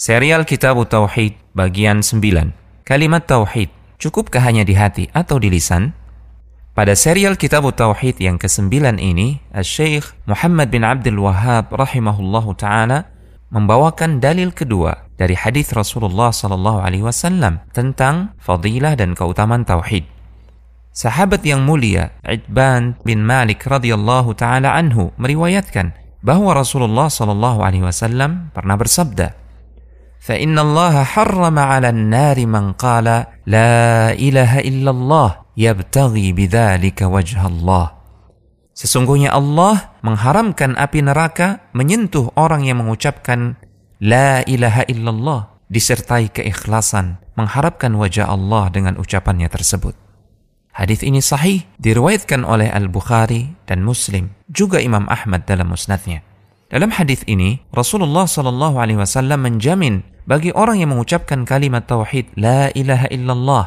Serial Kitab Tauhid bagian 9. Kalimat Tauhid, cukupkah hanya di hati atau di lisan? Pada serial Kitab Tauhid yang ke-9 ini, Syekh Muhammad bin Abdul Wahab rahimahullahu taala membawakan dalil kedua dari hadis Rasulullah sallallahu alaihi wasallam tentang fadilah dan keutamaan tauhid. Sahabat yang mulia Idban bin Malik radhiyallahu taala anhu meriwayatkan bahwa Rasulullah sallallahu alaihi wasallam pernah bersabda, فإن الله حرم على النار من قال لا إله إلا الله يبتغي بذلك وجه الله Sesungguhnya Allah mengharamkan api neraka menyentuh orang yang mengucapkan La ilaha illallah disertai keikhlasan mengharapkan wajah Allah dengan ucapannya tersebut. Hadis ini sahih diriwayatkan oleh Al-Bukhari dan Muslim, juga Imam Ahmad dalam musnadnya. Dalam hadis ini, Rasulullah Shallallahu alaihi wasallam menjamin bagi orang yang mengucapkan kalimat tauhid la ilaha illallah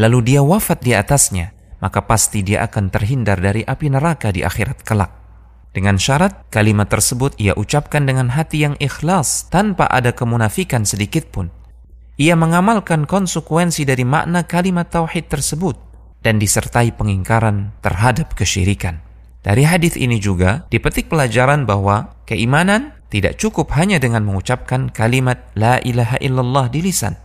lalu dia wafat di atasnya maka pasti dia akan terhindar dari api neraka di akhirat kelak. Dengan syarat kalimat tersebut ia ucapkan dengan hati yang ikhlas tanpa ada kemunafikan sedikit pun. Ia mengamalkan konsekuensi dari makna kalimat tauhid tersebut dan disertai pengingkaran terhadap kesyirikan dari hadis ini juga dipetik pelajaran bahwa keimanan tidak cukup hanya dengan mengucapkan kalimat La ilaha illallah di lisan,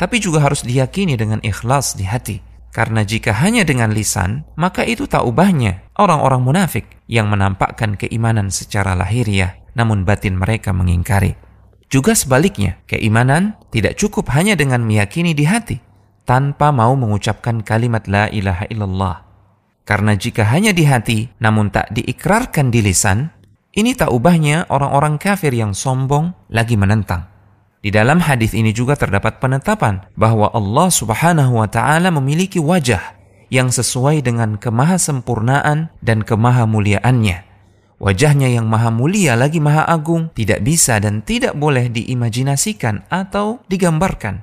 tapi juga harus diyakini dengan ikhlas di hati. Karena jika hanya dengan lisan, maka itu tak ubahnya orang-orang munafik yang menampakkan keimanan secara lahiriah, namun batin mereka mengingkari. Juga sebaliknya, keimanan tidak cukup hanya dengan meyakini di hati, tanpa mau mengucapkan kalimat la ilaha illallah. Karena jika hanya di hati, namun tak diikrarkan di lisan, ini tak ubahnya orang-orang kafir yang sombong lagi menentang. Di dalam hadis ini juga terdapat penetapan bahwa Allah Subhanahu wa taala memiliki wajah yang sesuai dengan kemahasempurnaan dan kemahamuliaannya. Wajahnya yang maha mulia lagi maha agung tidak bisa dan tidak boleh diimajinasikan atau digambarkan,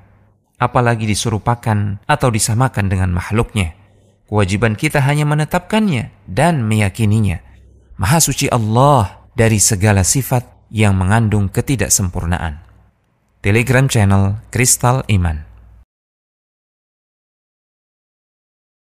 apalagi diserupakan atau disamakan dengan makhluknya. Kewajiban kita hanya menetapkannya dan meyakininya. Maha suci Allah dari segala sifat yang mengandung ketidaksempurnaan. Telegram channel Kristal Iman